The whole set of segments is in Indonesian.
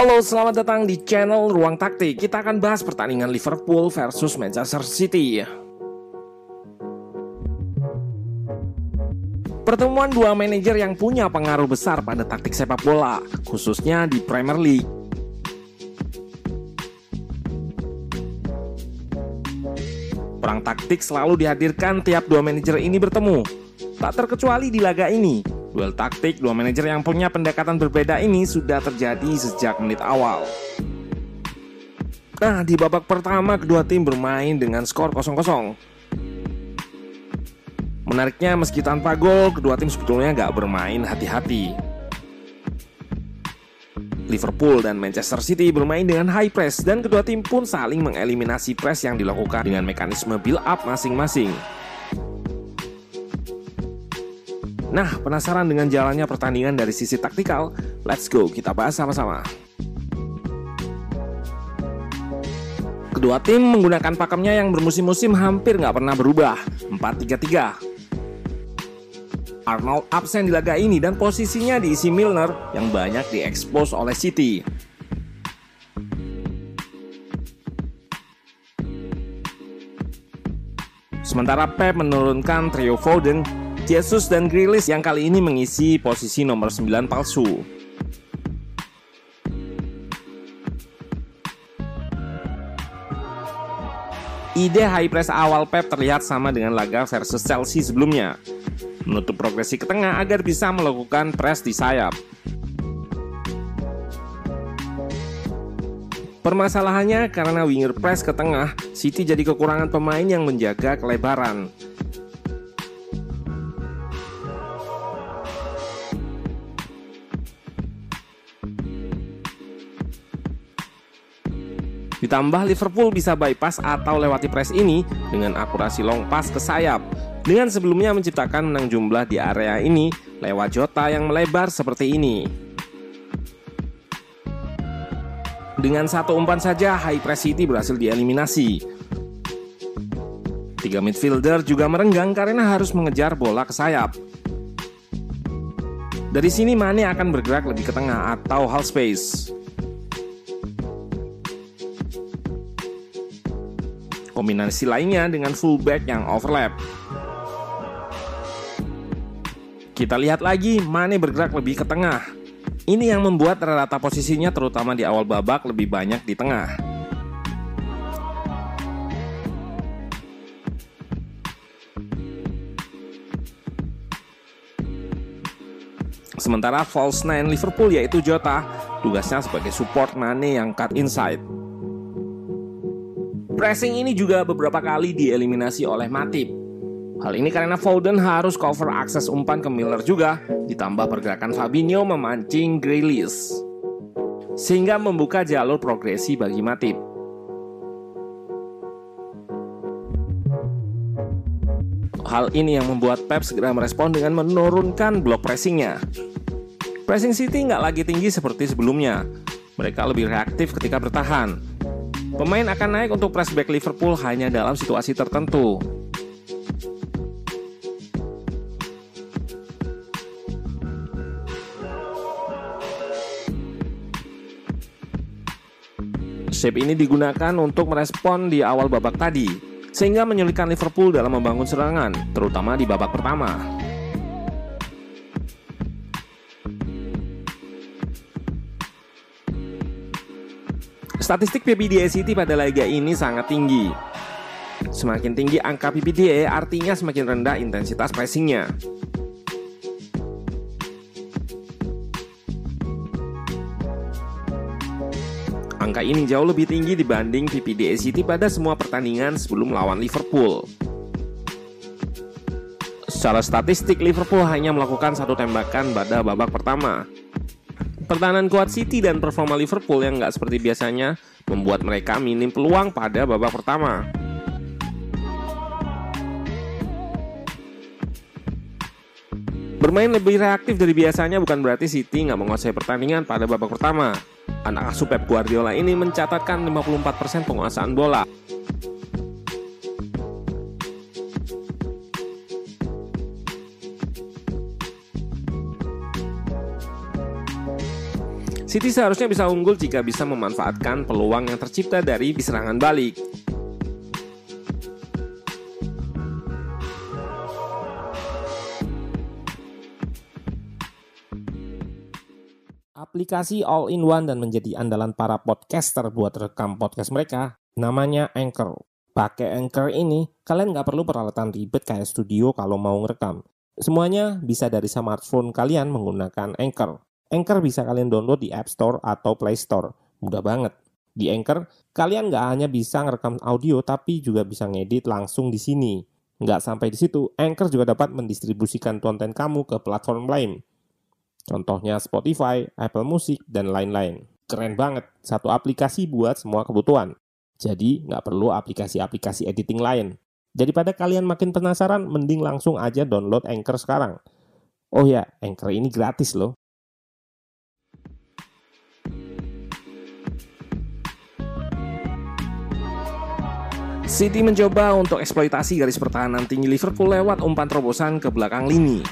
Halo, selamat datang di channel Ruang Taktik. Kita akan bahas pertandingan Liverpool versus Manchester City. Pertemuan dua manajer yang punya pengaruh besar pada taktik sepak bola, khususnya di Premier League. Perang taktik selalu dihadirkan tiap dua manajer ini bertemu. Tak terkecuali di laga ini, Duel taktik dua manajer yang punya pendekatan berbeda ini sudah terjadi sejak menit awal. Nah, di babak pertama kedua tim bermain dengan skor 0-0. Menariknya meski tanpa gol, kedua tim sebetulnya nggak bermain hati-hati. Liverpool dan Manchester City bermain dengan high press dan kedua tim pun saling mengeliminasi press yang dilakukan dengan mekanisme build up masing-masing. Nah, penasaran dengan jalannya pertandingan dari sisi taktikal? Let's go, kita bahas sama-sama. Kedua tim menggunakan pakemnya yang bermusim-musim hampir nggak pernah berubah, 4-3-3. Arnold absen di laga ini dan posisinya diisi Milner yang banyak diekspos oleh City. Sementara Pep menurunkan trio Foden Jesus dan Grilis yang kali ini mengisi posisi nomor 9 palsu. Ide high press awal Pep terlihat sama dengan laga versus Chelsea sebelumnya. Menutup progresi ke tengah agar bisa melakukan press di sayap. Permasalahannya karena winger press ke tengah, City jadi kekurangan pemain yang menjaga kelebaran. Ditambah Liverpool bisa bypass atau lewati press ini dengan akurasi long pass ke sayap. Dengan sebelumnya menciptakan menang jumlah di area ini lewat Jota yang melebar seperti ini. Dengan satu umpan saja, High Press City berhasil dieliminasi. Tiga midfielder juga merenggang karena harus mengejar bola ke sayap. Dari sini Mane akan bergerak lebih ke tengah atau half space. Kombinasi lainnya dengan fullback yang overlap. Kita lihat lagi, Mane bergerak lebih ke tengah. Ini yang membuat rata posisinya terutama di awal babak lebih banyak di tengah. Sementara false nine Liverpool yaitu Jota, tugasnya sebagai support Mane yang cut inside. Pressing ini juga beberapa kali dieliminasi oleh Matip. Hal ini karena Foden harus cover akses umpan ke Miller juga, ditambah pergerakan Fabinho memancing Grealish. Sehingga membuka jalur progresi bagi Matip. Hal ini yang membuat Pep segera merespon dengan menurunkan blok pressingnya. Pressing City nggak lagi tinggi seperti sebelumnya. Mereka lebih reaktif ketika bertahan, Pemain akan naik untuk pressback Liverpool hanya dalam situasi tertentu. Shape ini digunakan untuk merespon di awal babak tadi, sehingga menyulitkan Liverpool dalam membangun serangan, terutama di babak pertama. Statistik PPDA City pada laga ini sangat tinggi. Semakin tinggi angka PPDA artinya semakin rendah intensitas pressingnya. Angka ini jauh lebih tinggi dibanding PPDA City pada semua pertandingan sebelum melawan Liverpool. Secara statistik, Liverpool hanya melakukan satu tembakan pada babak pertama. Pertahanan kuat City dan performa Liverpool yang nggak seperti biasanya membuat mereka minim peluang pada babak pertama. Bermain lebih reaktif dari biasanya bukan berarti City nggak menguasai pertandingan pada babak pertama. Anak asuh Pep Guardiola ini mencatatkan 54% penguasaan bola. City seharusnya bisa unggul jika bisa memanfaatkan peluang yang tercipta dari serangan balik. Aplikasi all-in-one dan menjadi andalan para podcaster buat rekam podcast mereka, namanya Anchor. Pakai Anchor ini, kalian nggak perlu peralatan ribet kayak studio kalau mau ngerekam. Semuanya bisa dari smartphone kalian menggunakan Anchor. Anchor bisa kalian download di App Store atau Play Store. Mudah banget. Di Anchor, kalian nggak hanya bisa ngerekam audio, tapi juga bisa ngedit langsung di sini. Nggak sampai di situ, Anchor juga dapat mendistribusikan konten kamu ke platform lain. Contohnya Spotify, Apple Music, dan lain-lain. Keren banget, satu aplikasi buat semua kebutuhan. Jadi nggak perlu aplikasi-aplikasi editing lain. Daripada kalian makin penasaran, mending langsung aja download Anchor sekarang. Oh ya, Anchor ini gratis loh. City mencoba untuk eksploitasi garis pertahanan tinggi Liverpool lewat umpan terobosan ke belakang lini.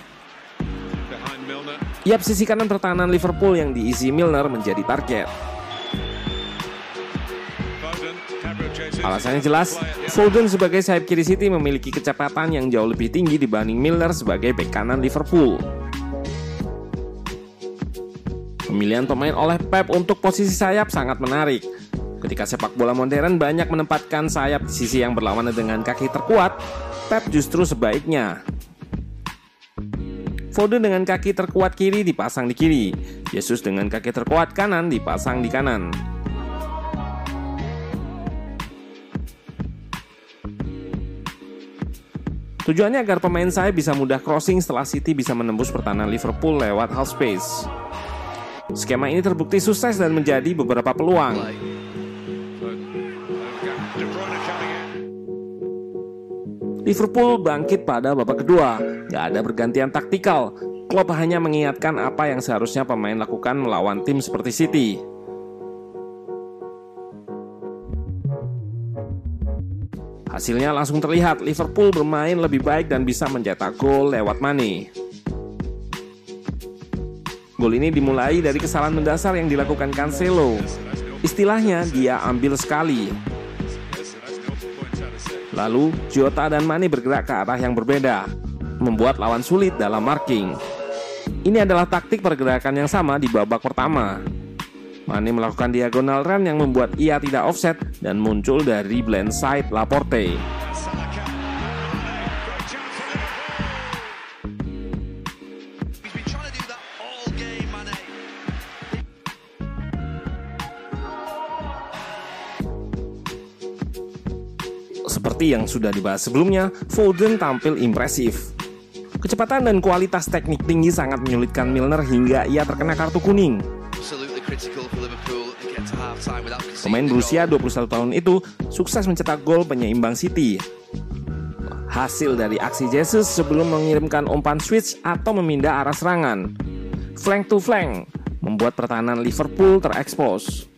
Yap, sisi kanan pertahanan Liverpool yang diisi Milner menjadi target. Alasannya jelas, Foden sebagai sayap kiri City memiliki kecepatan yang jauh lebih tinggi dibanding Milner sebagai bek kanan Liverpool. Pemilihan pemain oleh Pep untuk posisi sayap sangat menarik. Ketika sepak bola modern banyak menempatkan sayap di sisi yang berlawanan dengan kaki terkuat, Pep justru sebaiknya. Foden dengan kaki terkuat kiri dipasang di kiri, Yesus dengan kaki terkuat kanan dipasang di kanan. Tujuannya agar pemain saya bisa mudah crossing setelah City bisa menembus pertahanan Liverpool lewat half space. Skema ini terbukti sukses dan menjadi beberapa peluang. Liverpool bangkit pada babak kedua. Gak ada pergantian taktikal. Klopp hanya mengingatkan apa yang seharusnya pemain lakukan melawan tim seperti City. Hasilnya langsung terlihat Liverpool bermain lebih baik dan bisa mencetak gol lewat Mane. Gol ini dimulai dari kesalahan mendasar yang dilakukan Cancelo. Istilahnya dia ambil sekali. Lalu, Jota dan Mane bergerak ke arah yang berbeda, membuat lawan sulit dalam marking. Ini adalah taktik pergerakan yang sama di babak pertama. Mane melakukan diagonal run yang membuat ia tidak offset dan muncul dari blend side Laporte. Seperti yang sudah dibahas sebelumnya, Foden tampil impresif. Kecepatan dan kualitas teknik tinggi sangat menyulitkan Milner hingga ia terkena kartu kuning. Pemain berusia 21 tahun itu sukses mencetak gol penyeimbang City. Hasil dari aksi Jesus sebelum mengirimkan umpan switch atau memindah arah serangan. Flank to flank membuat pertahanan Liverpool terekspos.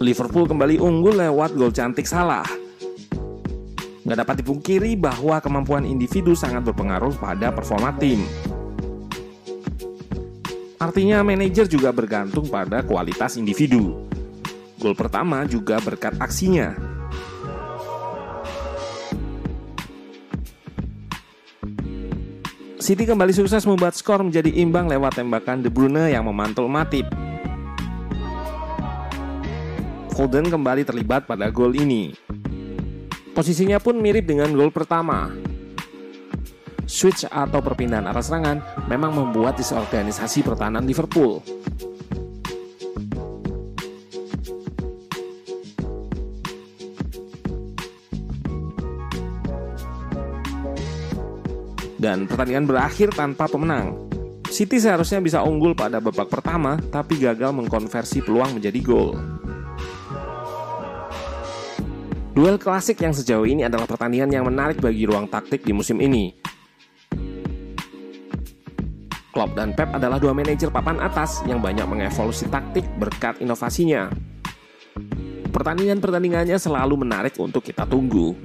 Liverpool kembali unggul lewat gol cantik salah. Nggak dapat dipungkiri bahwa kemampuan individu sangat berpengaruh pada performa tim. Artinya manajer juga bergantung pada kualitas individu. Gol pertama juga berkat aksinya. City kembali sukses membuat skor menjadi imbang lewat tembakan De Bruyne yang memantul Matip. Foden kembali terlibat pada gol ini. Posisinya pun mirip dengan gol pertama. Switch atau perpindahan arah serangan memang membuat disorganisasi pertahanan Liverpool. dan pertandingan berakhir tanpa pemenang. City seharusnya bisa unggul pada babak pertama, tapi gagal mengkonversi peluang menjadi gol. Duel klasik yang sejauh ini adalah pertandingan yang menarik bagi ruang taktik di musim ini. Klopp dan Pep adalah dua manajer papan atas yang banyak mengevolusi taktik berkat inovasinya. Pertandingan-pertandingannya selalu menarik untuk kita tunggu.